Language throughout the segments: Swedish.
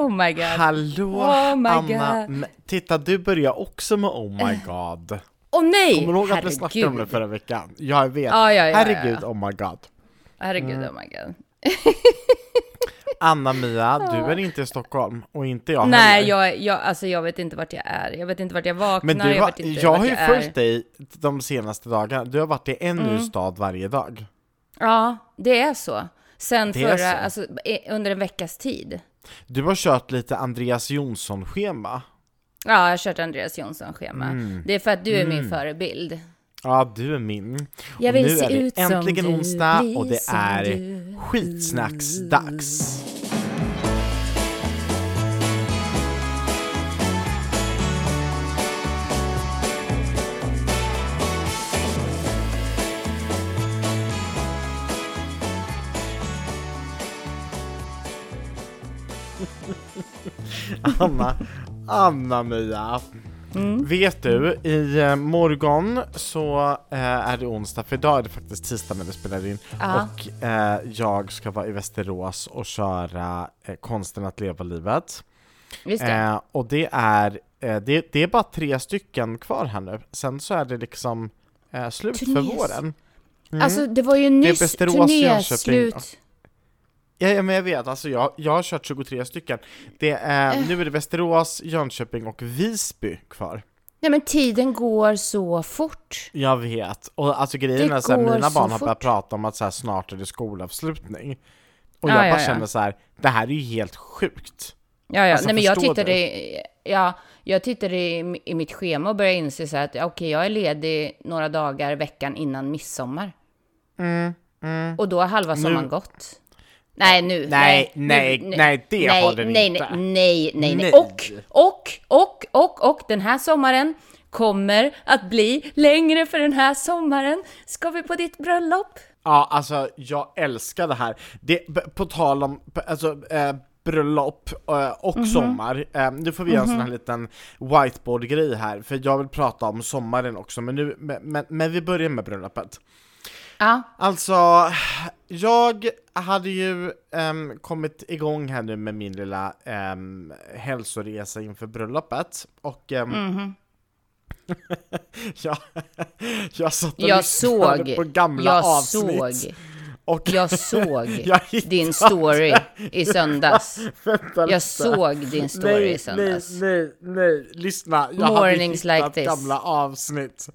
Oh my god. Hallå Oh my Anna! God. Titta, du börjar också med Oh my god. Åh nej! Kommer du ihåg att vi snackade om det förra veckan? Jag vet. Ja, ja, ja, Herregud, ja. oh my god. Herregud, Mm. oh my god. Anna-Mia, du är inte i Stockholm och inte jag Nej, heller. jag, jag, alltså jag vet inte vart jag är. Jag vet inte vart jag vaknar, Men du jag har, vet inte jag har ju följt dig de senaste dagarna. Du har varit i en Mm. ny stad varje dag. Ja, det är så. Sen Det förra, så. alltså under en veckas tid. Du har kört lite Andreas Jonsson-schema. Ja, jag har kört Andreas Jonsson-schema. Mm. Det är för att du är min förebild. Ja, du är min. Jag Och vill nu se är det ut äntligen onsdag och det är skitsnacksdags. Anna, Anna-Mia. Mm. Vet du, i eh, morgon så eh, är det onsdag, för idag är det faktiskt tisdag när vi spelar in. Ja. Och eh, jag ska vara i Västerås och köra eh, Konsten att leva livet. Just det. Eh, och det är, eh, det, det är bara tre stycken kvar här nu. Sen så är det liksom slut för Turnés. våren. Alltså det var ju Mm. nyss Västerås, Jönköping. turnéslut. Ja, ja, men jag vet, alltså jag, jag har kört 23 stycken. Det är, Eh. Nu är det Västerås, Jönköping och Visby kvar. Nej men tiden går så fort. Jag vet, och alltså grejen Det är går mina så barn har börjat prata om att så här, snart är det skolavslutning. Och Ja, jag ja, bara ja. känner så här, det här är ju helt sjukt. Ja, ja. Alltså, Nej, men jag tittade, i- ja, jag tittade i, i mitt schema och började inse så här att okej, jag är ledig några dagar veckan innan midsommar. Och då har halva sommaren gått. Nej, nu. Nej, nej, nu, nu, nej, det nej, har den nej, inte. Nej, nej, nej, Nej. Och, och, och, och, och den här sommaren kommer att bli längre för den här sommaren. Ska vi på ditt bröllop? Ja, alltså jag älskar det här. Det, på tal om alltså, eh, bröllop eh, och Mhm. sommar, eh, nu får vi göra en sån här liten whiteboard-grej här, för jag vill prata om sommaren också, men, nu, men, men, men vi börjar med bröllopet. Ja, Alltså, jag hade ju ehm, kommit igång här nu med min lilla um, hälsoresa inför bröllopet och ehm, Mhm. jag, jag satt och jag såg, på gamla jag avsnitt. såg, och jag såg din story i söndags. Vänta. Jag såg din story nej, i söndags. Nej, nej, nej, lyssna. Jag Mornings hade like hittat this. gamla avsnitt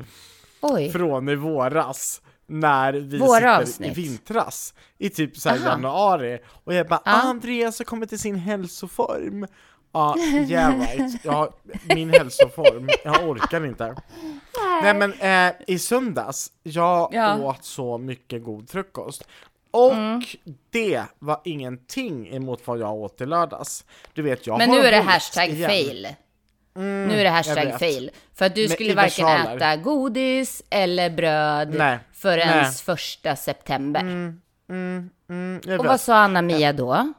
Oj, från i våras när vi Våra sitter avsnitt. i vintras i typ så här Aha. januari och jag bara Ja. ah, Andreas har kommit till sin hälsoform Ja, yeah right, jag, min hälsoform, jag orkar inte Nej men eh, i söndags, jag Ja. Mm. åt så mycket god frukost och det var ingenting emot vad jag åt i lördags Du vet, jag men har nu är det hashtag igen. fail. Nu är det jag hashtag fail. För att du Men skulle varken äta godis eller bröd Nej, förrän nej. första september. Mm, jag Och vet. vad sa Anna-Mia då?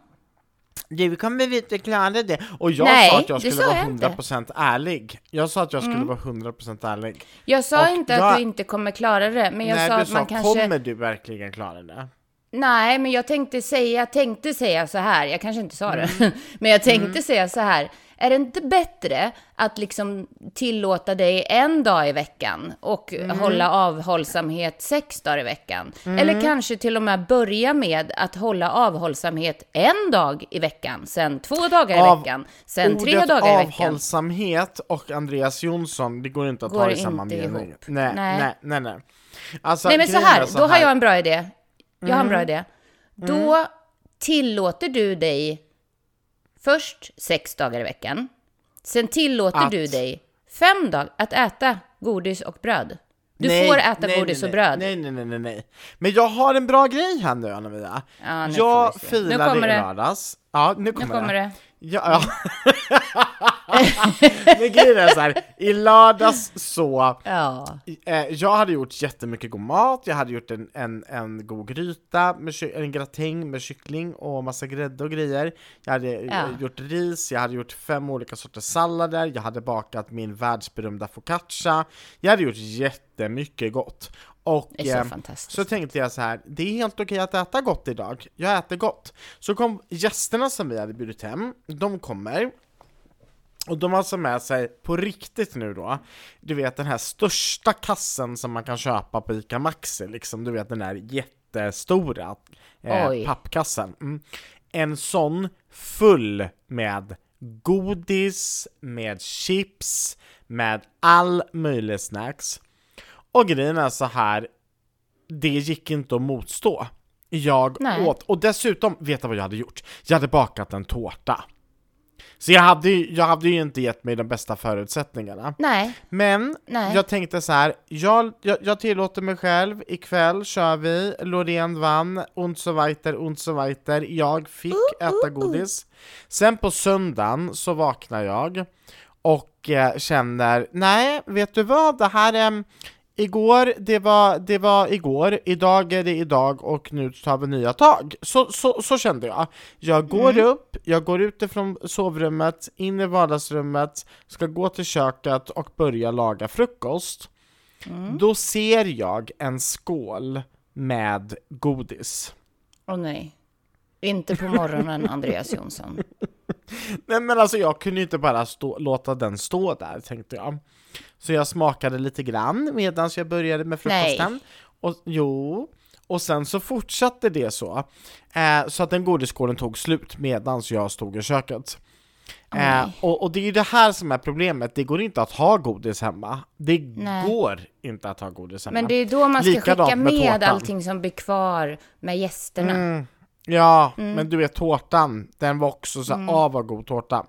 Du kommer vi inte klara det. Och jag Nej, sa att jag skulle sa vara jag inte. 100% ärlig. Jag sa att jag skulle vara 100% ärlig. Jag sa Och inte jag- att du inte kommer klara det, men jag Nej, sa att sa, man kanske... kommer du verkligen klara det? Nej, men jag tänkte säga, tänkte säga så här, jag kanske inte sa det, Mm. men jag tänkte säga så här, är det inte bättre att liksom tillåta dig en dag i veckan och Mm. hålla avhållsamhet sex dagar i veckan? Eller kanske till och med börja med att hålla avhållsamhet en dag i veckan, sen två dagar i Av- veckan, sen tre dagar i veckan. avhållsamhet och Andreas Jonsson, det går inte att Går ta i samma mening. Nej, Nej. nej, nej, nej. Alltså, Nej men så här, är då har här. Mm. jag en bra idé. Jag har en bra idé. Då tillåter du dig först sex dagar i veckan. Sen tillåter Att? du dig fem dagar att äta godis och bröd. Du Nej, får äta nej, godis nej, och bröd. Nej, nej, nej, nej, nej. Men jag har en bra grej här nu, Anna-Mia. Ja, jag filade kommer i det. lördags. Ja, nu Nu kommer, kommer det. Ja. Men grejen är så här, i lördags så, Ja. eh, jag hade gjort jättemycket god mat, jag hade gjort en, en, en god gryta, med en gratäng med kyckling och massa grädde och grejer. Jag hade eh, Ja. gjort ris, jag hade gjort fem olika sorters sallader, jag hade bakat min världsberömda focaccia. Jag hade gjort jättemycket gott. Och Det är så eh, fantastiskt. så tänkte jag så här, det är helt okej att äta gott idag. Jag äter gott. Så kom gästerna som vi hade bjudit hem, de kommer. Och de har alltså med sig, på riktigt nu då, du vet den här största kassen som man kan köpa på ICA Maxi, liksom, du vet den där jättestora eh, pappkassen. Mm. En sån full med godis, med chips, med all möjlig snacks. Och grejen är så här, det gick inte att motstå. Jag Nej. åt, och dessutom, vet du vad jag hade gjort? Jag hade bakat en tårta. Så jag hade, jag hade ju inte gett mig de bästa förutsättningarna. Nej, Men Nej. jag tänkte så här, jag, jag, jag tillåter mig själv, ikväll kör vi, Loreen vann, und so weiter, und so weiter, jag fick äta godis. Sen på söndagen så vaknar jag och eh, känner, nej, vet du vad, det här är Igår, det var, det var igår, idag är det idag och nu tar vi nya tag. Så, så, så kände jag. Jag går upp, jag går ut ifrån sovrummet, in i vardagsrummet, ska gå till köket och börja laga frukost. Då ser jag en skål med godis. åh nej. Inte på morgonen, Andreas Jonsson. Nej men alltså jag kunde inte bara stå, låta den stå där tänkte jag. Så jag smakade lite grann medan jag började med frukosten. Nej. Och, jo, och sen så fortsatte det så. Eh, så att den godisskålen tog slut medan jag stod i köket. Eh, och, och det är ju det här som är problemet, det går inte att ha godis hemma. Det Nej. går inte att ha godis hemma. Men det är då man ska Likadant skicka med med tårtan. allting som blir kvar med gästerna. Mm. Ja, Mm. men du vet tårtan, den var också så mm. av vad god tårta.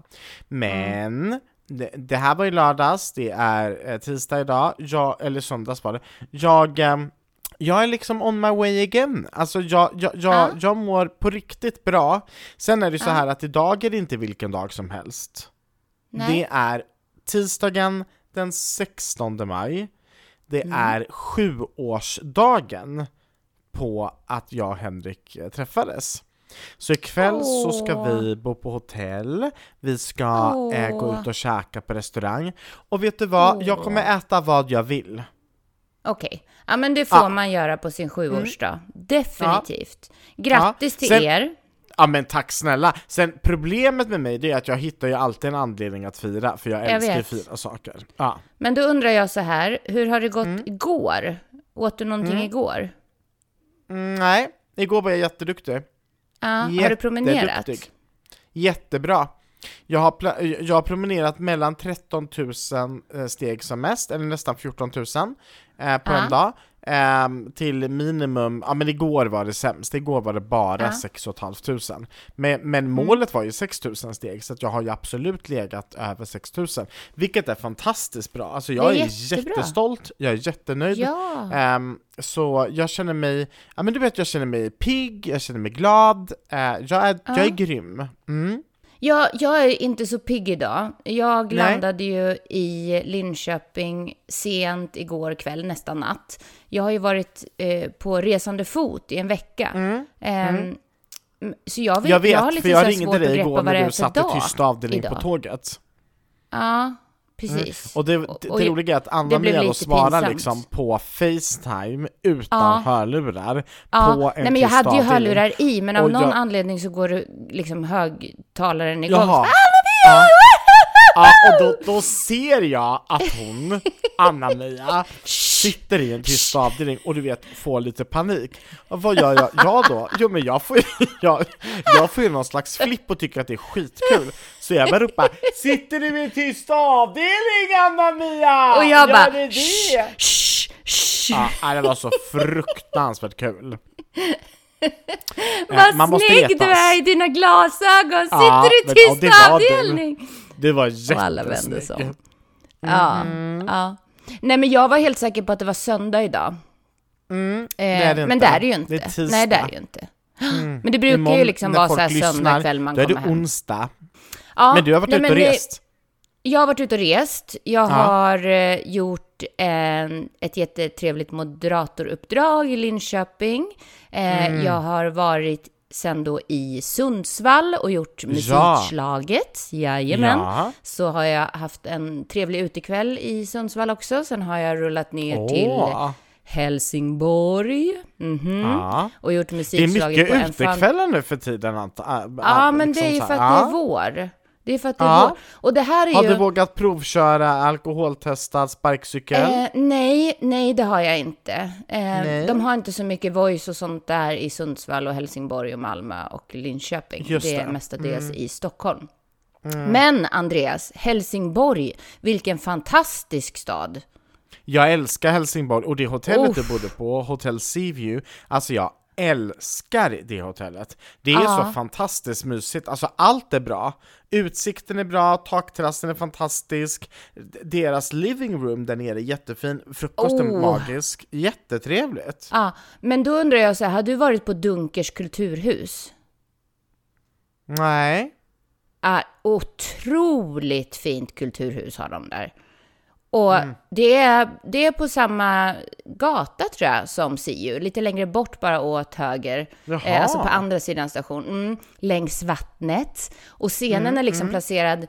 Men Mm. Det, det här var i lördags, det är eh, tisdag idag, jag, eller söndags var det. Jag, eh, jag är liksom on my way again. Alltså jag, jag, jag, Ja. jag mår på riktigt bra. Sen är det så här att idag är det inte vilken dag som helst. Nej. Det är tisdagen den 16 maj. Det Mm. är sjuårsdagen på att jag och Henrik eh, träffades. Så ikväll så ska vi bo på hotell, vi ska eh, gå ut och käka på restaurang. Och vet du vad? Jag kommer äta vad jag vill. Okej, ja men det får Ja. man göra på sin sjuårsdag. Definitivt. Grattis till Sen- er. Ja men tack snälla! Sen problemet med mig det är att jag hittar ju alltid en anledning att fira, för jag Jag älskar ju fira saker. Ja. Men då undrar jag så här, hur har det gått Mm. igår? Åt du någonting igår? Mm, nej, igår var jag jätteduktig. Ja, har du promenerat? Jättebra. Jag har, jag har promenerat mellan 13 000 eh, steg som mest, eller nästan 14 000 eh, på Ja. en dag. Ehm, till minimum, ja men igår var det sämst, igår var det bara Ja. 6 500. Men, men målet var ju 6 000 steg, så jag har ju absolut legat över 6 000. Vilket är fantastiskt bra, alltså jag Det är, är jättestolt, jag är jättenöjd. Ja. Ehm, så jag känner mig, ja men du vet jag känner mig pigg, jag känner mig glad, eh, jag, är, jag är Ja. grym. Mm. Jag, jag är inte så pigg idag. Jag Nej. landade ju i Linköping sent igår kväll, nästan natt. Jag har ju varit eh, på resande fot i en vecka. Ehm, Så jag, vet, Mm. Jag vet, har lite för jag ringde dig igår när är du för satt i dag tyst avdelning på idag. tåget. Ja, precis. Mm. Och det, det, och det roliga är att Anna Mia då svarar pinsamt. liksom på Facetime utan Ja. hörlurar Ja, på en nej men jag hade ju hörlurar i, men av Och någon jag- anledning så går liksom högtalaren igång. Jaha. Så, Ja. Ja, och då, då ser jag att hon, Anna-Mia, sitter i en tyst avdelning och du vet, får lite panik. Och vad gör jag, jag då? Jo men jag får jag, jag får ju någon slags flipp och tycker att det är skitkul. Så jag bara ropar Sitter du i en tyst avdelning Anna-Mia? Och jag Gör bara, du det? shh, shh. Ja, det var så fruktansvärt kul. Eh, Vad man måste snygg du är i dina glasögon! Ja, Sitter du i ja, tyst det var du. avdelning? Det var Och alla vände sig om. Ja, ja. Nej men jag var helt säker på att det var söndag idag. Mm, Eh, det är det men inte. det är det ju inte. Det. Nej, det är det ju inte. Men det brukar ju Imorgon liksom när vara så folk här lyssnar, söndag kväll man Då är kommer det hem. Ja, Men du har varit nej, ute och det- rest. Jag har varit ute och rest. Jag Ja. har eh, gjort en, ett jättetrevligt moderatoruppdrag i Linköping. Eh, Mm. Jag har varit sen då i Sundsvall och gjort Ja. musikslaget. Jajamän. Ja. Så har jag haft en trevlig utekväll i Sundsvall också. Sen har jag rullat ner till Åh. Helsingborg. Mhm. Ja. Och gjort Det är musikslaget mycket på en fan... utekvällar nu för tiden antar äh, Ja, men liksom det är ju för att det är Ja. vår. Det är för att det är Ja. vår. Och det här är Har ju... du vågat provköra alkoholtestad sparkcykel? Eh, nej, nej det har jag inte. Eh, de har inte så mycket voice och sånt där i Sundsvall och Helsingborg och Malmö och Linköping. Just det är det. Mm. mestadels i Stockholm. Men Andreas, Helsingborg, vilken fantastisk stad. Jag älskar Helsingborg och det hotellet du Uff. bodde på, Hotel Seaview, alltså jag älskar det hotellet. Det är Ja. så fantastiskt mysigt, alltså allt är bra. Utsikten är bra, takterrassen är fantastisk, deras living room där nere är jättefin, frukosten Oh. magisk, jättetrevligt. Ja, men då undrar jag så här, har du varit på Dunkers kulturhus? Nej. är otroligt fint kulturhus har de där. Och Mm. det, är, det är på samma gata tror jag som Siu, lite längre bort bara åt höger. Eh, alltså på andra sidan station, mm, längs vattnet. Och scenen Mm, är liksom placerad,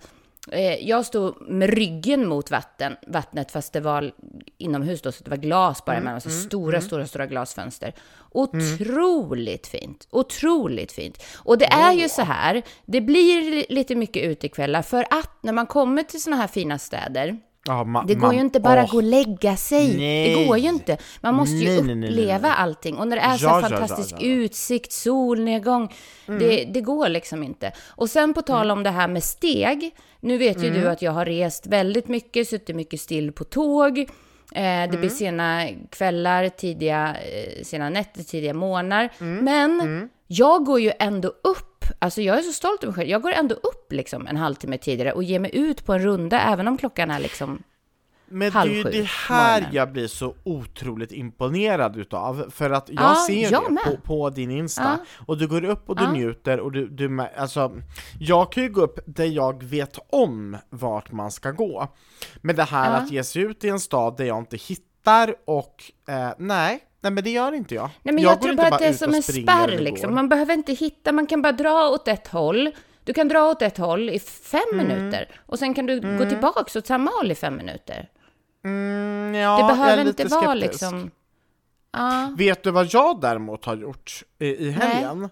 eh, jag stod med ryggen mot vatten, vattnet fast det var inomhus då, så det var glas bara Mm, emellan, så stora, stora, stora glasfönster. Otroligt fint, otroligt fint. Och det är ju så här, det blir li- lite mycket utekvällar för att när man kommer till såna här fina städer, Ma- det går ju inte bara åh. att gå och lägga sig. Nej. Det går ju inte. Man måste ju Nej, nej, uppleva nej. allting. Och när det är så Ja, fantastisk ja, Mm. ja. utsikt, solnedgång, det, det går liksom inte. Och sen på Mm. tal om det här med steg. Nu vet ju du att jag har rest väldigt mycket, suttit mycket still på tåg. Eh, det Mm. blir sena kvällar, tidiga, eh, sena nätter, tidiga morgnar. Mm. Men jag går ju ändå upp. Alltså jag är så stolt över mig själv. Jag går ändå upp liksom en halvtimme tidigare och ger mig ut på en runda, även om klockan är liksom Men det halv är ju det här morgonen. jag blir så otroligt imponerad utav, för att jag Ja, ser jag det på, på din Insta, och du går upp och du Ja. njuter och du, du, alltså, jag kan ju gå upp där jag vet om vart man ska gå. Men det här att ge sig ut i en stad där jag inte hittar och, eh, nej, nej men det gör inte jag. Nej, men jag, går tror bara att det är som en spärr liksom. Man behöver inte hitta, man kan bara dra åt ett håll. Du kan dra åt ett håll i fem Mm. minuter och sen kan du gå tillbaks åt samma håll i fem minuter. Mm, ja, det jag behöver inte vara skeptisk. liksom... Ja, Vet du vad jag däremot har gjort i, i helgen?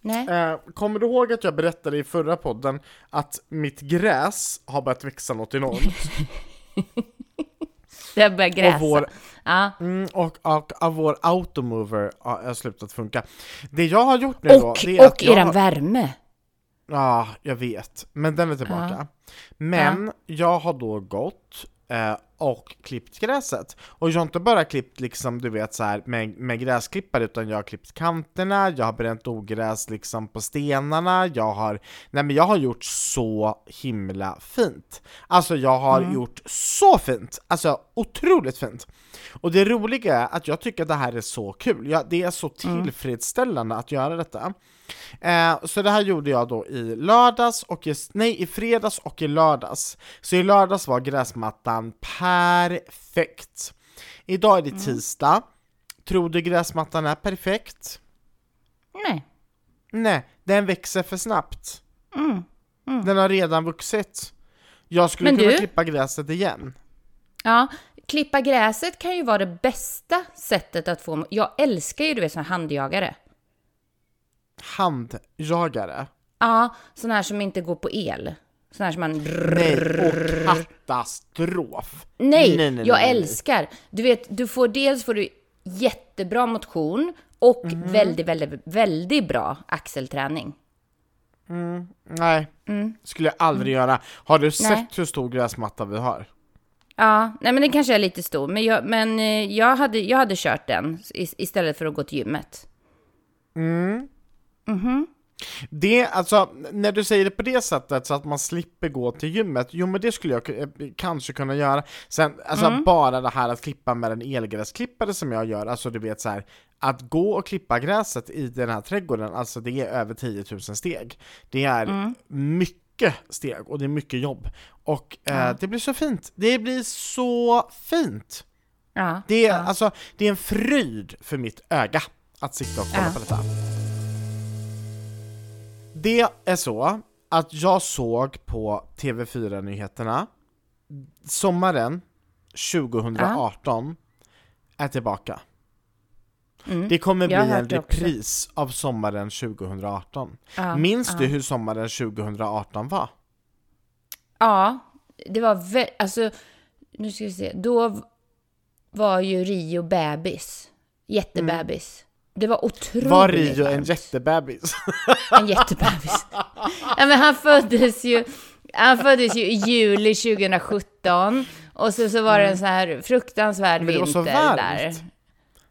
nej. Eh, kommer du ihåg att jag berättade i förra podden att mitt gräs har börjat växa något enormt? Det har börjat gräsa. och, vår, Ja. mm, och, och, och vår automover har har slutat funka. Det jag har gjort nu då, Och, det är att och jag, eran värme. Ja, jag vet. Men den är tillbaka. Men jag har då gått eh, och klippt gräset. Och jag har inte bara klippt liksom, du vet så här med, med gräsklippare, utan jag har klippt kanterna, jag har bränt ogräs liksom på stenarna, jag har, nej men jag har gjort så himla fint. Alltså jag har gjort så fint, alltså otroligt fint. Och det roliga är att jag tycker att det här är så kul, ja, det är så tillfredsställande att göra detta. Eh, så det här gjorde jag då i lördags, och i, nej i fredags och i lördags. Så i lördags var gräsmattan perfekt. Idag är det tisdag. Tror du gräsmattan är perfekt? Nej. Nej, den växer för snabbt. Mm. Den har redan vuxit. Jag skulle Men kunna du- klippa gräset igen. Ja, klippa gräset kan ju vara det bästa sättet att få... Jag älskar ju, du vet, såna handjagare. Handjagare. Ja, såna här som inte går på el. Såna här som man... Nej, och katastrof! Nej, nej, nej, jag nej. älskar. Du vet, du får dels får du jättebra motion och Mhm. väldigt, väldigt, väldigt bra axelträning. Nej, skulle jag aldrig göra. Har du sett hur stor gräsmatta vi har? Ja, nej men den kanske är lite stor, men jag, men eh, jag, hade, jag hade kört den is- istället för att gå till gymmet. Det, alltså, när du säger det på det sättet så att man slipper gå till gymmet, jo men det skulle jag eh, kanske kunna göra. Sen, alltså bara det här att klippa med en elgräsklippare som jag gör, alltså du vet så här, att gå och klippa gräset i den här trädgården, alltså det är över 10 000 steg. Det är mycket steg och det är mycket jobb. Och eh, det blir så fint. Det blir så fint! Ja, Det är, ja. alltså, det är en fröjd för mitt öga att sitta och kolla på detta. Det är så att jag såg på TV4-nyheterna sommaren 2018 är tillbaka. Mm. Det kommer bli en det också. repris av sommaren 2018. Ja, Minns ja. du hur sommaren 2018 var? Ja, det var vä- alltså, nu ska vi se, då var ju Rio bebis, jättebebis. Det var otroligt Var Rio en jättebebis? En jättebebis. ja, men han föddes ju, han föddes ju i juli 2017 och så, så var det en sån här fruktansvärd Mm. Men det var så vinter varmt. där.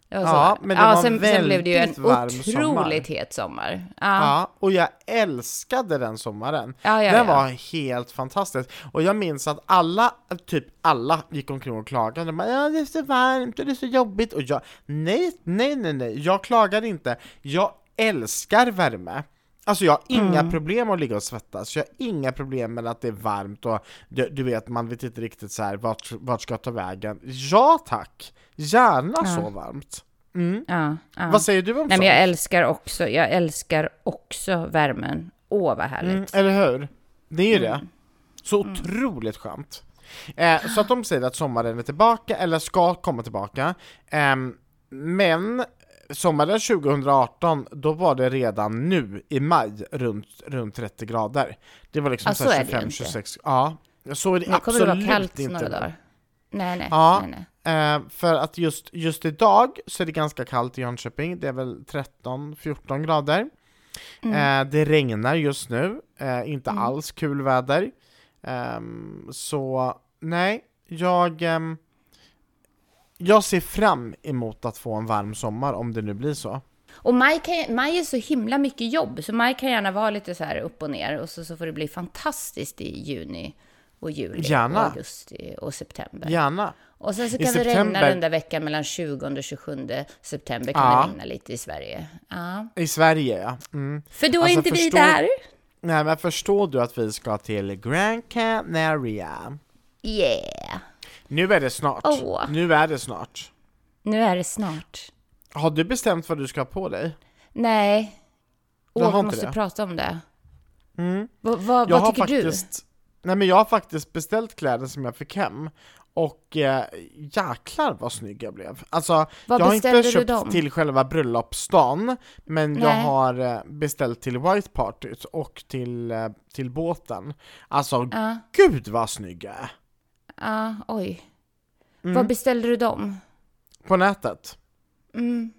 Det var så Ja, men det var en sen, sen blev det ju en väldigt otroligt sommar. het sommar. Ja. Ja, och jag älskade den sommaren. Ja, ja, den ja. var helt fantastisk. Och jag minns att alla, typ alla, gick omkring och klagade. De bara, ja, det är så varmt och det är så jobbigt. Och jag, nej, nej, nej, nej, jag klagar inte. Jag älskar värme. Alltså jag har inga Mm. problem att ligga och svettas, jag har inga problem med att det är varmt och du, du vet, man vet inte riktigt så här vart, vart ska jag ta vägen. Ja tack! Gärna Ja. så varmt. Mm. Ja, ja. Vad säger du om Nej, sånt? men jag älskar också, jag älskar också värmen. Åh, vad härligt. Mm, eller hur? Det är ju Mm. det. Så otroligt skönt. Eh, så att de säger att sommaren är tillbaka, eller ska komma tillbaka. Ehm, men sommaren 2018, då var det redan nu i maj runt, runt 30 grader. Det var liksom Ja, så så här är det ju 25-26, ja. Så är det Nu kommer det absolut vara kallt inte några dagar. Nej, nej. Ja. nej, nej. Eh, för att just, just idag så är det ganska kallt i Jönköping, det är väl 13-14 grader. Mm. Eh, det regnar just nu, eh, inte Mm. alls kul väder. Ehm, så nej, jag, ehm, jag ser fram emot att få en varm sommar om det nu blir så. Och maj, kan, maj är så himla mycket jobb, så maj kan gärna vara lite så här upp och ner och så, så får det bli fantastiskt i juni och juli Gärna. och augusti och september. Gärna. Och sen så I kan det regna september- den där veckan mellan 20 och 27 september kan Ja. det regna lite i Sverige. Ja. I Sverige ja. Mm. För då är Alltså, inte vi förstå- där. Nej men förstår du att vi ska till Gran Canaria? Yeah. Nu är det snart. Åh. Nu är det snart. Nu är det snart. Har du bestämt vad du ska ha på dig? Nej. Åh, vi inte måste det? prata om det. Mm. Vad, Jag vad har tycker faktiskt, Nej men jag har faktiskt beställt kläder som jag fick hem och eh, jäklar vad snygg jag blev. Alltså, Vad jag har inte du köpt dem? till själva bröllopsdagen, men jag Nej. har eh, beställt till White Partyt och till, eh, till båten. Alltså, du? Ja, gud vad snygg jag är! Ja, oj. Mm. Vad beställde du dem? På nätet. Mm.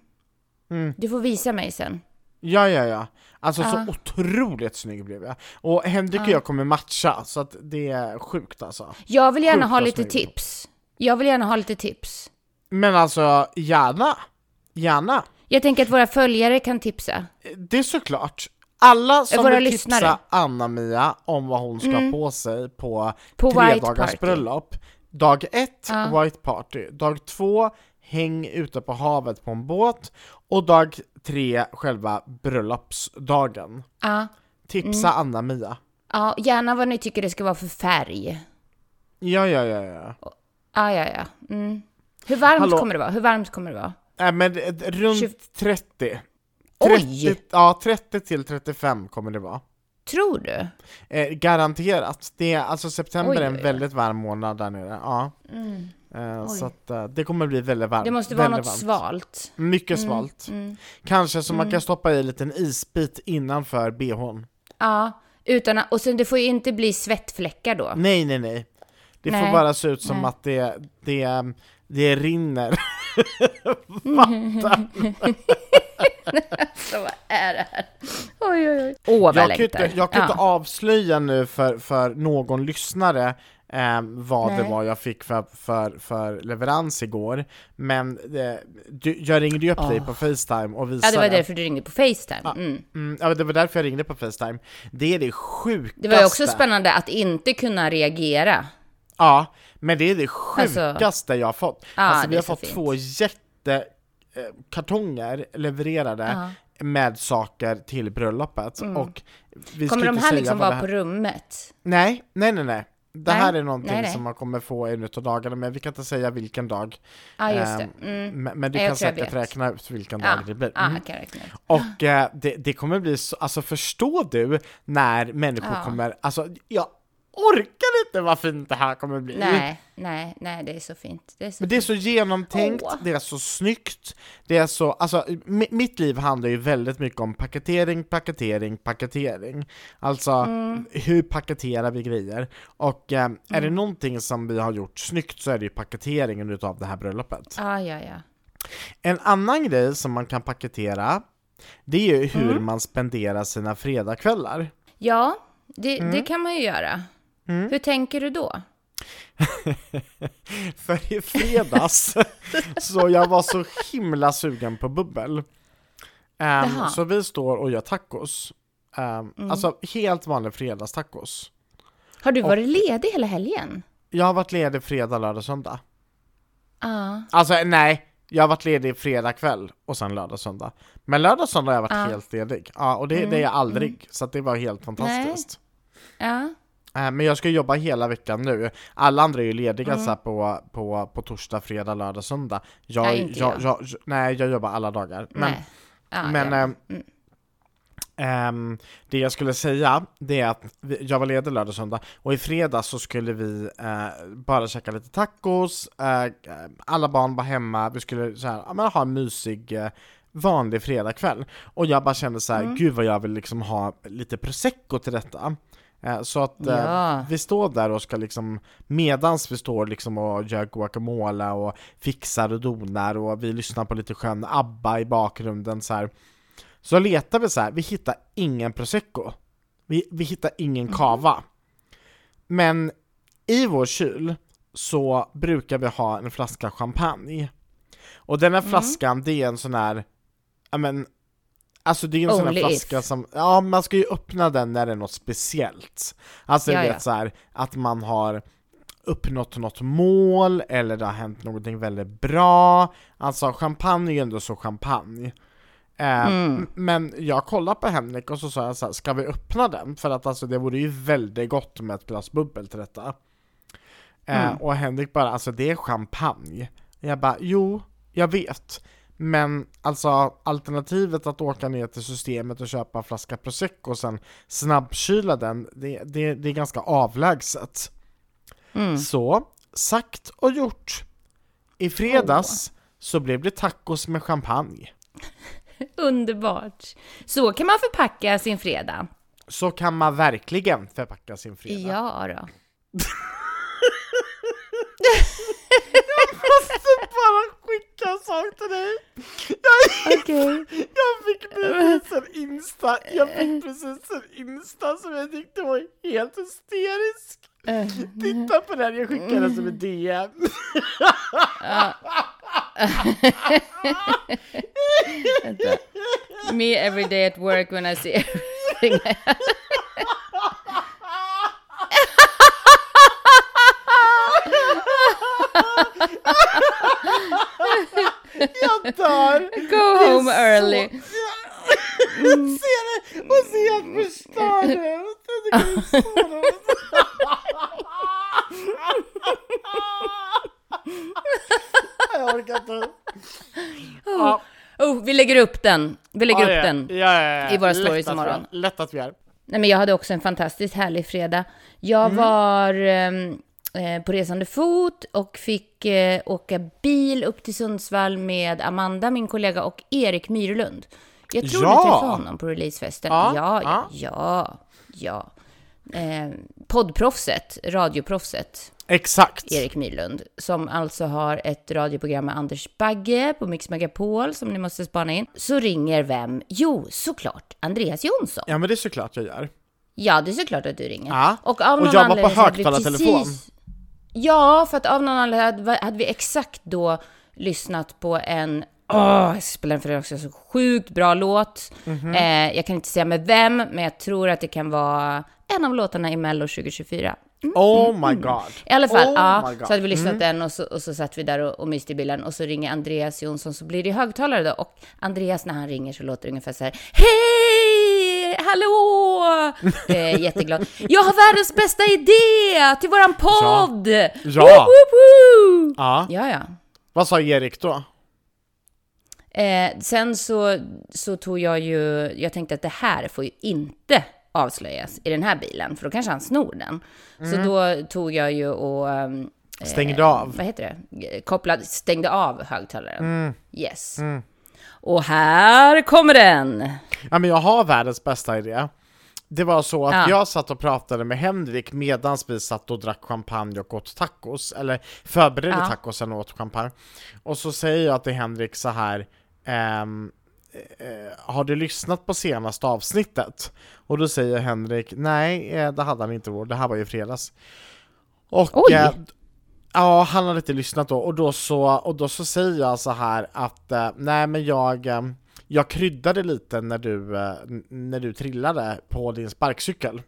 Mm. Du får visa mig sen. Ja, ja, ja. Alltså Ja. så otroligt snygg blev jag. Och Henrik och Ja. jag kommer matcha, så att det är sjukt alltså. Jag vill gärna Sjukt ha lite tips. Jag vill gärna ha lite tips. Men alltså, gärna! Gärna! Jag tänker att våra följare kan tipsa. Det är såklart. Alla som Våra vill tipsa lyssnare. Anna-Mia om vad hon ska Mm. på sig på, På tre White dagars Party. bröllop. Dag ett, Ja. White Party. Dag två, häng ute på havet på en båt. Och dag tre, själva bröllopsdagen. Ja, Tipsa Mm. Anna-Mia. ja, gärna vad ni tycker det ska vara för färg. Ja, ja, ja, ja. Ja, ja, ja. Mm. Hur varmt Hallå? kommer det vara? Hur varmt kommer det vara? Nej men eh, runt Tjugo- 30. Oj! 30, ja, 30 till 35 kommer det vara. Tror du? Eh, garanterat. Det är, alltså september Oj, är en oj, oj. väldigt varm månad där nere. Ja. Mm. Eh, så att, eh, det kommer bli väldigt varmt. Det måste vara något varmt. svalt. Mycket Mm, svalt. Mm. Kanske så man Mm. kan stoppa i en liten isbit innanför bhn. Ja, utan och sen det får ju inte bli svettfläckar då. Nej, nej, nej. Det får Nej, bara se ut som nej. att det, det, det rinner. Så vad är det här? Oj, oj, oj. Åh, vad jag jag kan inte, längtar. jag kan inte ja. avslöja nu för, för någon lyssnare eh, vad det Nej. var jag fick för, för, för leverans igår. Men eh, du, jag ringde ju upp dig Åh. på Facetime och ja, visade. det var därför du ringde på Facetime. Mm. Mm, ja, det var därför jag ringde på Facetime. Det är det sjukaste. Det var ju också spännande att inte kunna reagera. Ja, men det är det sjukaste Alltså- jag har fått. Ja, alltså det vi har fått fint. två jätte eh, levererade Ja. med saker till bröllopet. Mm. Och vi Kommer de här liksom vara det på här... rummet? Nej, nej, nej, nej. Det Nej, här är någonting nej, nej. som man kommer få en utav dagarna, men vi kan inte säga vilken dag. Ja, just det. Ehm, Mm. Men, men du jag kan jag säkert räkna ut vilken Ja, dag det blir. Mm. jag kan räkna ut. Och eh, det, det kommer bli så, alltså förstår du när människor Ja. kommer, alltså ja, orkar inte vad fint det här kommer bli. Nej, nej, nej, det är så fint. Det är så Men det är så genomtänkt, Åh. det är så snyggt, det är så, alltså mi- mitt liv handlar ju väldigt mycket om paketering, paketering, paketering. Alltså, Mm. hur paketerar vi grejer? Och eh, är det någonting som vi har gjort snyggt så är det ju paketeringen utav det här bröllopet. Ja, ja, ja. En annan grej som man kan paketera, det är ju hur Mm. man spenderar sina fredagskvällar. Ja, det, Mm. det kan man ju göra. Hur tänker du då? För i fredags, så jag var så himla sugen på bubbel. Jaha. så vi står och gör tacos. Ehm, Mm. Alltså helt vanlig fredagstacos. Har du varit ledig hela helgen? Jag har varit ledig fredag, lördag, söndag. Ja. Alltså nej, jag har varit ledig fredag kväll och sen lördag, söndag. Men lördag, söndag har jag varit Ja. helt ledig. Ja, och det, det är jag aldrig, så att det var helt fantastiskt. Ja. Eh, Men jag ska jobba hela veckan nu. Alla andra är ju lediga Mm. så på, på, på torsdag, fredag, lördag, söndag. Jag, Nej, inte jag, jag. jag, nej, jag jobbar alla dagar. Men. Ja, men ja. ehm, ehm, det jag skulle säga, det är att vi, jag var ledig lördag och söndag, och i fredag så skulle vi eh, bara käka lite tacos, eh, alla barn var hemma, vi skulle så här, men ha en mysig eh, vanlig fredagkväll. Och jag bara kände så här, Mm. gud vad jag vill liksom ha lite prosecco till detta. Eh, Så att eh, Ja. vi står där och ska liksom, medans vi står liksom och gör guacamole och fixar och donar och vi lyssnar på lite skön ABBA i bakgrunden så här. Så letar vi så här, vi hittar ingen prosecco. Vi, vi hittar ingen cava. Men i vår kyl så brukar vi ha en flaska champagne. Och den här flaskan, det är en sån här, ja men, alltså det är en sån här flaska if. som, ja man ska ju öppna den när det är något speciellt. Alltså Ja, vet så här, att man har uppnått något mål, eller det har hänt någonting väldigt bra. Alltså champagne är ju ändå så champagne. Eh, Mm. Men jag kollade på Henrik och så sa jag så här, ska vi öppna den? För att alltså det vore ju väldigt gott med ett glas bubbel till detta. Eh, Mm. Och Henrik bara, alltså det är champagne. Jag bara, jo, jag vet. Men alltså alternativet att åka ner till systemet och köpa en flaska prosecco och sen snabbkyla den, det, det, det är ganska avlägset. Mm. Så, sagt och gjort. I fredags så blev det tacos med champagne. Underbart. Så kan man förpacka sin fredag. Så kan man verkligen förpacka sin fredag. Ja då. måste bara skicka en sak till dig. Jag, Okej. jag fick precis en Insta, jag fick precis en Insta som jag tyckte var helt hysterisk. Titta på den, jag skickade som en DM. Me every day at work when I see everything. Jag dör! Go home early. Jag ser det och ser att förstör det. Jag tycker det är så roligt. Jag orkar inte. Ja, Oh, vi lägger upp den. Vi lägger ja, upp den. i våra Lätt stories att vi imorgon. är. Lätt att vi är. Nej, men jag hade också en fantastiskt härlig fredag. Jag Mm. var ehm, eh, på resande fot och fick eh, åka bil upp till Sundsvall med Amanda, min kollega, och Erik Myrlund. Jag tror Ja. du träffade honom på releasefesten. Ja, Ja, ja, ja. ja. ja. Eh, poddproffset, radioproffset, Exakt. Erik Myrlund, som alltså har ett radioprogram med Anders Bagge på Mix Megapol, som ni måste spana in. Så ringer vem? Jo, såklart, Andreas Jonsson. Ja men det är såklart jag gör. Ja, det är såklart att du ringer. Ja. Och, av Och någon jag var på högtalartelefon. precis- Ja, för att av någon anledning hade, vi exakt då lyssnat på en Åh, jag ska spela den för er också, så sjukt bra låt. Mhm. eh, jag kan inte säga med vem, men jag tror att det kan vara en av låtarna i Mello 2024. Oh my god. I alla fall, oh ja, så hade vi lyssnat den och så, och så satt vi där och, och myste i bilen och så ringer Andreas Jonsson så blir det högtalare då och Andreas när han ringer så låter det ungefär så här Hej! Hallå! Eh, jätteglad. Jag har världens bästa idé till våran podd! Ja. Woo, woo, woo! Ja. Ja, ja. Vad sa Erik då? Eh, sen så, så tog jag ju, jag tänkte att det här får ju inte avslöjas i den här bilen, för då kanske han snor den. Så då tog jag ju och... ehm, Stängde av. Vad heter det? Kopplade, stängde av högtalaren. Yes. Och här kommer den! Ja men jag har världens bästa idé. Det var så att Ja. jag satt och pratade med Henrik medan vi satt och drack champagne och åt tacos, eller förberedde Ja. tacosen och åt champagne. Och så säger jag till Henrik så här, ehm, eh, har du lyssnat på senaste avsnittet? Och då säger Henrik, nej eh, det hade han inte, det här var ju fredags. Och eh, Ja, han hade inte lyssnat då, och då så, och då så säger jag så här att eh, nej men jag, eh, jag kryddade lite när du, eh, när du trillade på din sparkcykel.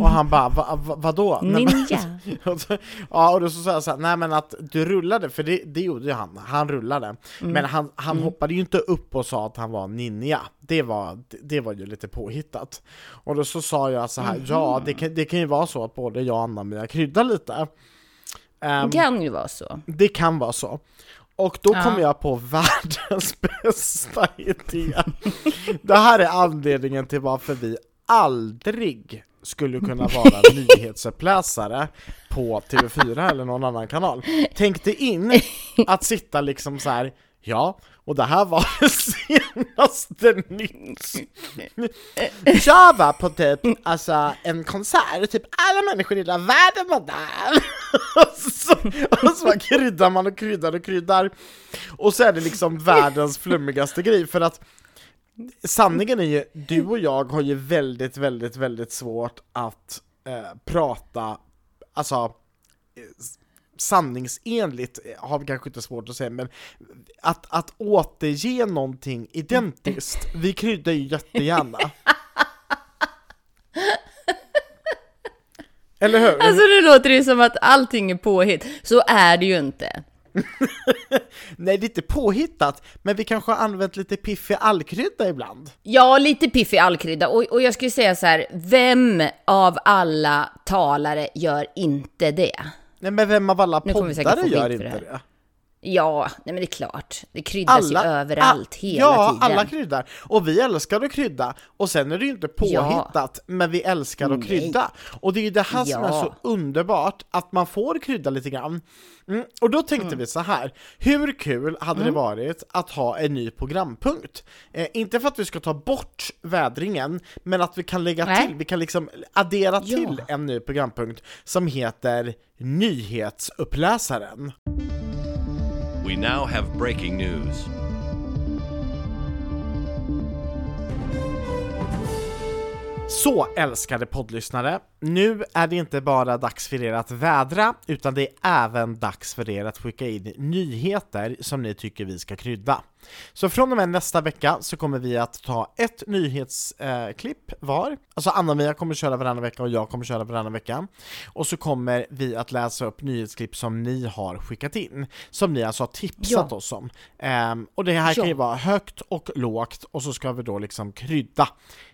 Och han bara, va, va, vadå? Ninja! ja, och då så sa jag så här, nej men att du rullade, för det, det gjorde ju han, han rullade. Men han, han hoppade ju inte upp och sa att han var ninja, det var, det, det var ju lite påhittat. Och då så sa jag så här, ja det kan, det kan ju vara så att både jag och Anna-Mia kryddar lite. Ehm, Det kan ju vara så. det kan vara så. Och då Ja. kom jag på världens bästa idé. Det här är anledningen till varför vi aldrig skulle kunna vara nyhetsuppläsare på TV4 eller någon annan kanal. Tänk dig in att sitta liksom så här ja, och det här var det senaste nytt. Jag var på typ alltså, en konsert, och typ alla människor i hela världen var där. och, så, och så kryddar man och kryddar och kryddar. Och så är det liksom världens flummigaste grej, för att sanningen är ju, du och jag har ju väldigt, väldigt, väldigt svårt att eh, prata, alltså sanningsenligt eh, har vi kanske inte svårt att säga, men att, att återge någonting identiskt, vi kryddar ju jättegärna. Eller hur? Alltså nu låter det som att allting är påhitt. Så är det ju inte. Nej, det är inte påhittat, men vi kanske har använt lite piffig allkrydda ibland. Ja, lite piffig allkrydda. Och, och jag skulle säga så här, vem av alla talare gör inte det? Nej, men vem av alla poddare gör inte det det? Ja, nej men det är klart. Det kryddas ju överallt all- hela ja, tiden. alla kryddar. Och vi älskar att krydda. Och sen är det ju inte påhittat, men vi älskar att Nej. krydda. Och det är ju det här som är Ja. så underbart, att man får krydda lite grann. Mm. Och då tänkte Mm. vi så här. hur kul hade det varit att ha en ny programpunkt? Eh, inte för att vi ska ta bort vädringen, men att vi kan lägga Nej. till, vi kan liksom addera Ja. till en ny programpunkt som heter Nyhetsuppläsaren. We now have breaking news. Så älskade poddlyssnare, nu är det inte bara dags för er att vädra, utan det är även dags för er att skicka in nyheter som ni tycker vi ska krydda. Så från och med nästa vecka så kommer vi att ta ett nyhetsklipp eh, var, alltså Anna-Mia kommer köra varannan vecka och jag kommer köra varannan vecka. Och så kommer vi att läsa upp nyhetsklipp som ni har skickat in, som ni alltså har tipsat Ja. oss om. Ehm, och det här kan ju Ja. vara högt och lågt, och så ska vi då liksom krydda.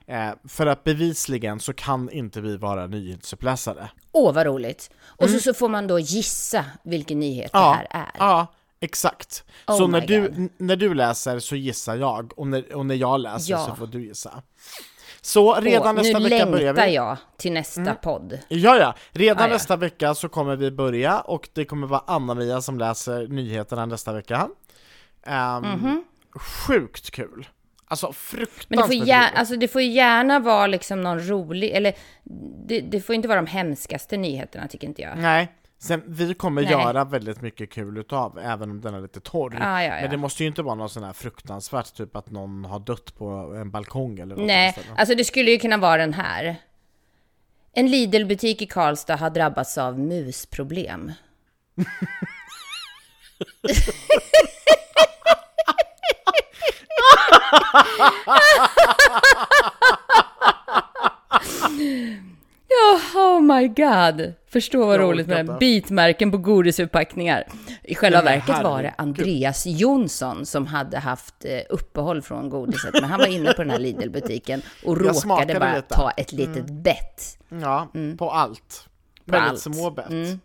Eh, för att bevisligen så kan inte vi vara nyhetsuppläsare. Åh, vad roligt. Och så, så får man då gissa vilken nyhet Ja, det här är. ja exakt. Oh så när du, God. när du läser så gissar jag, och när, och när jag läser Ja. så får du gissa. Så redan Åh, nästa nu vecka börjar längtar vi. jag till nästa podd. Ja, ja. Redan Ah, ja. nästa vecka så kommer vi börja och det kommer vara Anna-Mia som läser nyheterna nästa vecka. Ehm, Sjukt kul! Alltså fruktansvärt. Men det får, gär, roligt. alltså, det får gärna vara liksom någon rolig, eller det, det får inte vara de hemskaste nyheterna tycker inte jag. Nej, sen vi kommer Nej. göra väldigt mycket kul utav, även om den är lite torr. Ja, ja, ja. Men det måste ju inte vara något sån här fruktansvärt, typ att någon har dött på en balkong eller något Nej, sånt. alltså det skulle ju kunna vara den här. En Lidl-butik i Karlstad har drabbats av musproblem. Ja, oh my god! Förstå vad Jag roligt med det. Bitmärken på godisförpackningar. I själva verket var det. Andreas Jonsson som hade haft eh, uppehåll från godiset. Men han var inne på den här Lidl-butiken och råkade bara lite. ta ett litet bett. Ja, på allt. Väldigt allt. små bett. Mm.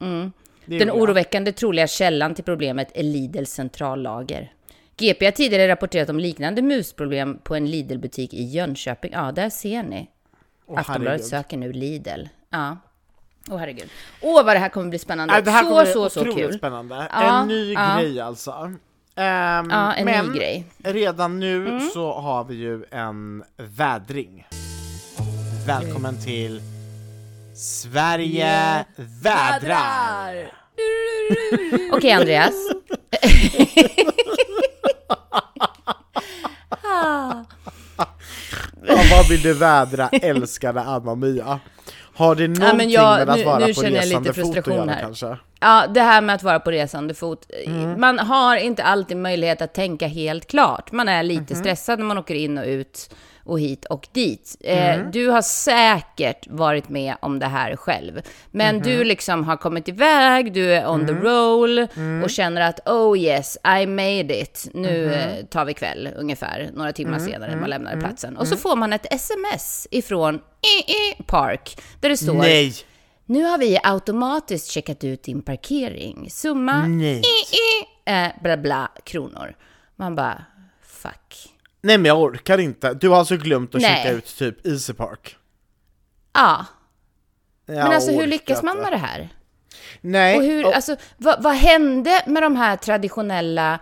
Mm. Den oroväckande troliga källan till problemet är Lidls centrallager. GP har tidigare rapporterat om liknande musproblem på en Lidl-butik i Jönköping. Ja, där ser ni. Åh, Aftonbladet herregud. söker nu Lidl. Ja. Åh herregud. Åh vad det här kommer bli spännande. Nej, det här så, kommer bli så, så kul. spännande. Ja, en ny ja. grej alltså. Ehm, Ja, en men ny grej. Mm. redan nu så har vi ju en vädring. Välkommen till Sverige vädrar! Okej Andreas. Ja, vad vill du vädra, älskade Anna-Mia? Har det någonting men jag- med att nu- vara nu på känner jag lite resande fot att göra här. kanske? Ja, det här med att vara på resande fot. Mm. Man har inte alltid möjlighet att tänka helt klart. Man är lite Mhm. stressad när man åker in och ut och hit och dit. Mm. Eh, du har säkert varit med om det här själv. Men Mhm. du liksom har kommit iväg, du är on Mm. the roll och känner att oh yes, I made it. Nu Mhm. eh, tar vi kväll ungefär, några timmar Mm. senare man lämnar platsen. Och så får man ett sms ifrån eh, eh, Park där det står Nej! nu har vi automatiskt checkat ut din parkering. Summa Nej. i, i, eh, bla bla kronor. Man bara, fuck. Nej men jag orkar inte. Du har alltså glömt att Nej. checka ut typ Easy Park? Ja, Jag men alltså hur lyckas man med det här? Nej, Och hur, alltså, vad, vad hände med de här traditionella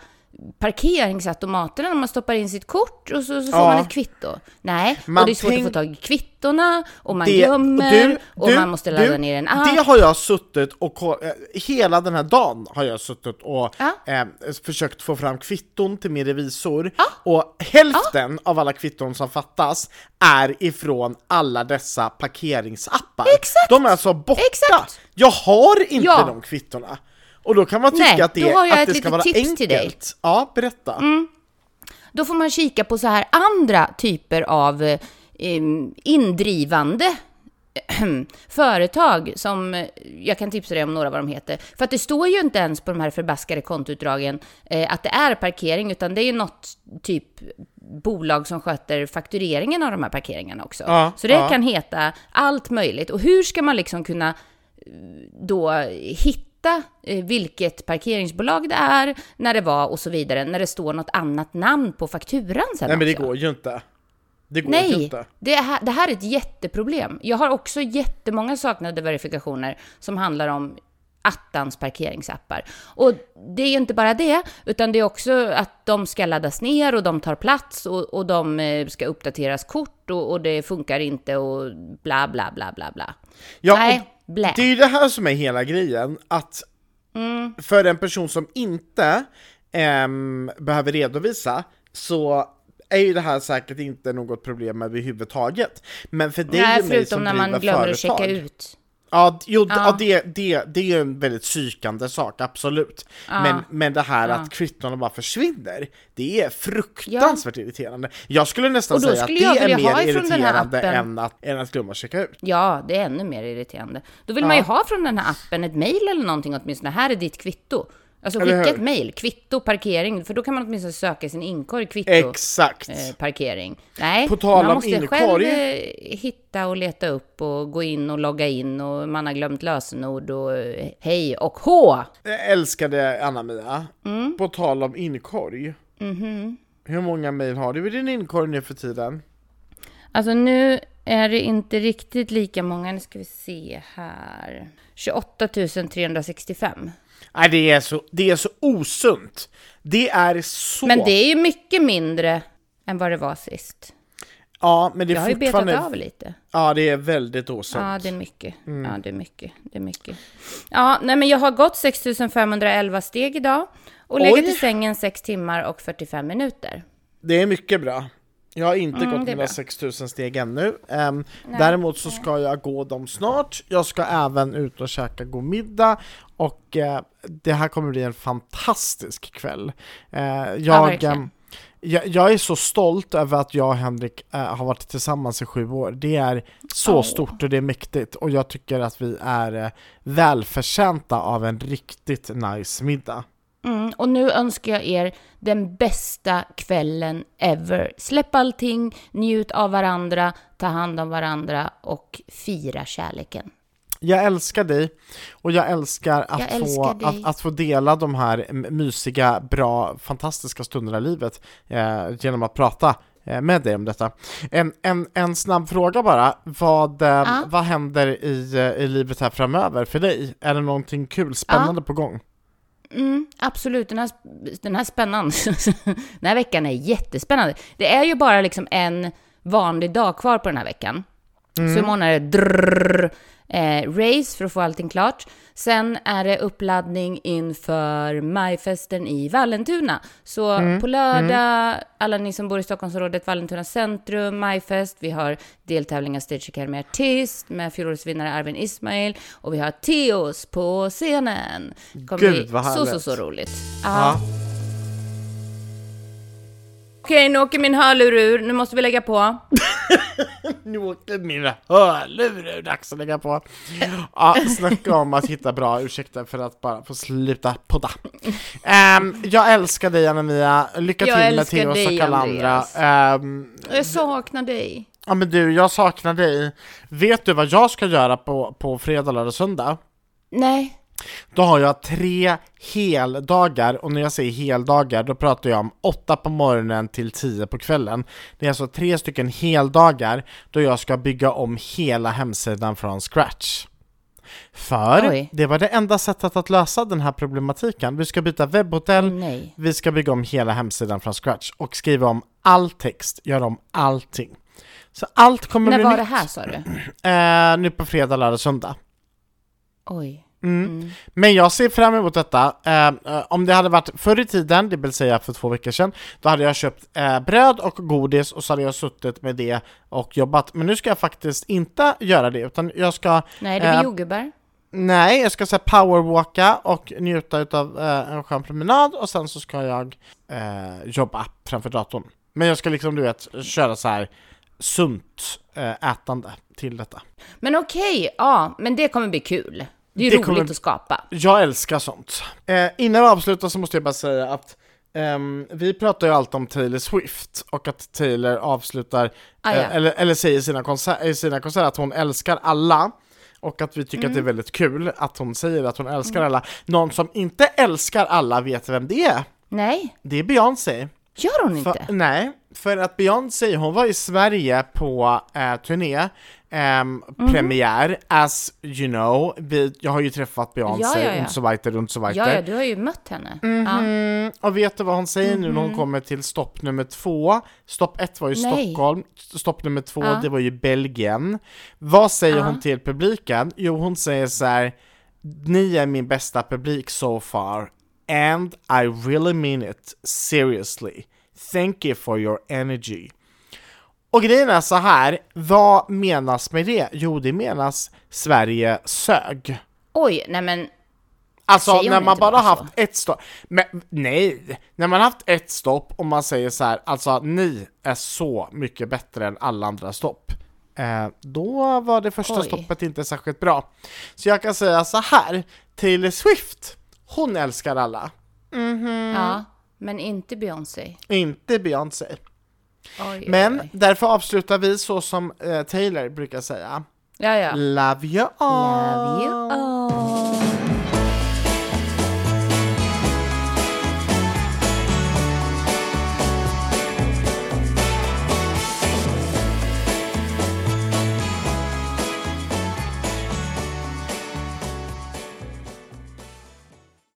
parkeringsautomaterna när man stoppar in sitt kort och så, så får Ja. man ett kvitto? Nej, Man och det är svårt att få tag i kvittona och man Det- glömmer du- och du- man måste ladda du, ner en app. Det har jag suttit och eh, hela den här dagen har jag suttit och Ja. eh, försökt få fram kvitton till min revisor och hälften av alla kvitton som fattas är ifrån alla dessa parkeringsappar. Exakt. De är alltså borta! Exakt. Jag har inte Ja. de kvittorna! Och då kan man tycka Nej, att det, då har jag att ett det ska vara tips enkelt. till dig. Mm. Ja, berätta. Då får man kika på så här andra typer av eh, indrivande företag som, eh, jag kan tipsa dig om några vad de heter. För att det står ju inte ens på de här förbaskade kontoutdragen eh, att det är parkering, utan det är ju något typ bolag som sköter faktureringen av de här parkeringarna också. Ja, Så det ja. kan heta allt möjligt. Och hur ska man liksom kunna då hitta eh, vilket parkeringsbolag det är, när det var och så vidare, när det står något annat namn på fakturan sen Nej men det också. går ju inte. Det går ju Nej, inte. det här, det här är ett jätteproblem. Jag har också jättemånga saknade verifikationer som handlar om attans parkeringsappar. Och det är ju inte bara det, utan det är också att de ska laddas ner och de tar plats och, och de eh, ska uppdateras kort och, och det funkar inte och bla bla bla bla bla. Ja, Nej, blä. Det är ju det här som är hela grejen, att Mm. för en person som inte ehm, behöver redovisa så är ju det här säkert inte något problem överhuvudtaget. Men för dig Nej, och mig förutom som när man glömmer att företag, checka ut. Ja, jo, Ja. ja. det, det, det är ju en väldigt psykande sak, absolut. Men, men det här att kvittona bara försvinner, det är fruktansvärt irriterande. Jag skulle nästan säga att det är mer irriterande än att, än att glömma checka ut. Ja, det är ännu mer irriterande. Då vill man ju ha från den här appen ett mejl eller någonting åtminstone. Här är ditt kvitto. Alltså skicka ett mejl, kvitto, parkering, för då kan man åtminstone söka sin inkorg, kvitto, Exakt! eh, parkering. Nej, På tal man måste inkorg. själv eh, hitta och leta upp och gå in och logga in och man har glömt lösenord och eh, hej och hå. Jag älskade Anna-Mia, Mm. på tal om inkorg. Mhm. Hur många mejl har du i din inkorg nu för tiden? Alltså nu är det inte riktigt lika många, nu ska vi se här. 28 365. Nej, det är så, det är så osunt. Det är så... Men det är ju mycket mindre än vad det var sist. ja, men det Jag är har ju betat fortfarande... av lite. Ja, det är väldigt osunt. Ja, det är mycket. Mm. Ja, det är mycket. Det är mycket. Ja, nej, men jag har gått 6511 steg idag och legat i sängen 6 timmar och 45 minuter. Det är mycket bra. Jag har inte Mm, gått mina bra. 6000 steg ännu. Ehm, däremot så ska jag gå dem snart. Jag ska även ut och käka god middag och eh, det här kommer bli en fantastisk kväll. Eh, jag, verkligen. ehm, jag, jag är så stolt över att jag och Henrik eh, har varit tillsammans i sju år. Det är så Åh. stort och det är mäktigt och jag tycker att vi är eh, välförtjänta av en riktigt nice middag. Mm, och nu önskar jag er den bästa kvällen ever. Släpp allting, njut av varandra, ta hand om varandra och fira kärleken. Jag älskar dig och jag älskar att, Jag få, älskar dig. Att, att få dela de här mysiga, bra, fantastiska stunderna i livet eh, genom att prata eh, med dig om detta. En, en, en snabb fråga bara, vad, eh, Ja. vad händer i, eh, i livet här framöver för dig? Är det någonting kul, spännande på gång? Mm, absolut, den här, den här spännande. den här veckan är jättespännande. Det är ju bara liksom en vanlig dag kvar på den här veckan. Så imorgon är det drrrr, eh, race för att få allting klart. Sen är det uppladdning inför majfesten i Vallentuna. Så på lördag, alla ni som bor i Stockholmsområdet, Vallentuna centrum, majfest. Vi har deltävlingar Stage Academy Artist med fjolårsvinnare Arvin Ismail. Och vi har Teos på scenen. Kommer Gud, vad så, så, härligt. så roligt. Ja. Okej, nu åker min hörlur ur. Nu måste vi lägga på. Nu åkte mina hörlurar, dags att lägga på. Ja, snacka om att hitta bra ursäkter för att bara få sluta podda. Ehm, jag älskar dig Anna-Mia, lycka Jag till med Theoz och alla andra. Ehm, Jag saknar dig. ja men du, jag saknar dig. Vet du vad jag ska göra på, på fredag, lördag, söndag? Nej. Då har jag tre heldagar, och när jag säger heldagar då pratar jag om åtta på morgonen till tio på kvällen. Det är alltså tre stycken heldagar då jag ska bygga om hela hemsidan från scratch. För Oj. det var det enda sättet att lösa den här problematiken. Vi ska byta webbhotell, Nej. vi ska bygga om hela hemsidan från scratch och skriva om all text, göra om allting. Så allt kommer När bli var nytt det här sa du? eh, nu på fredag, lördag, söndag. Oj. Mm. Men jag ser fram emot detta. Eh, eh, om det hade varit förr i tiden, det vill säga för två veckor sedan, då hade jag köpt eh, bröd och godis och så hade jag suttit med det och jobbat. Men nu ska jag faktiskt inte göra det, utan jag ska Nej, det blir Eh, jordgubbar. Nej, jag ska säga powerwalka och njuta utav eh, en skön promenad och sen så ska jag eh, jobba framför datorn. Men jag ska liksom, du vet, köra så här sunt eh, ätande till detta. Men okej, ja, men det kommer bli kul. Det är Det roligt kommer- att skapa. Jag älskar sånt. Eh, innan vi avslutar så måste jag bara säga att ehm, vi pratar ju alltid om Taylor Swift och att Taylor avslutar, Ah, ja. eh, eller, eller säger i sina, konser- i sina konserter att hon älskar alla och att vi tycker att det är Mm. väldigt kul att hon säger att hon älskar alla. Någon som inte älskar alla vet vem det är. Nej, Det är Beyoncé. gör hon För, inte? nej, för att Beyoncé, hon var i Sverige på eh, turné, ehm, Mhm. premiär, as you know, vi, jag har ju träffat Beyoncé, Ja, ja, ja. so weiter, und so weiter. Ja, ja, du har ju mött henne. Ja. Mm, och vet du vad hon säger nu när hon kommer till stopp nummer två? Stopp ett var ju Mhm. Nej. Stockholm, stopp nummer två Ja. det var ju Belgien. Vad säger hon till publiken? Jo, hon säger så här: Ni är min bästa publik so far, and I really mean it, seriously. Thank you for your energy. Och grejen är så här, vad menas med det? Jo, det menas Sverige sög. Oj, nej men Alltså när man bara bara haft så? ett stopp, men nej! När man haft ett stopp och man säger så här, alltså ni är så mycket bättre än alla andra stopp. Eh, då var det första Oj. stoppet inte särskilt bra. Så jag kan säga så här, Taylor Swift, hon älskar alla. ja, men inte Beyoncé. Inte Beyoncé. Oj, Men oj, därför avslutar vi så som eh, Taylor brukar säga. Ja, ja. Love you all! Love you all.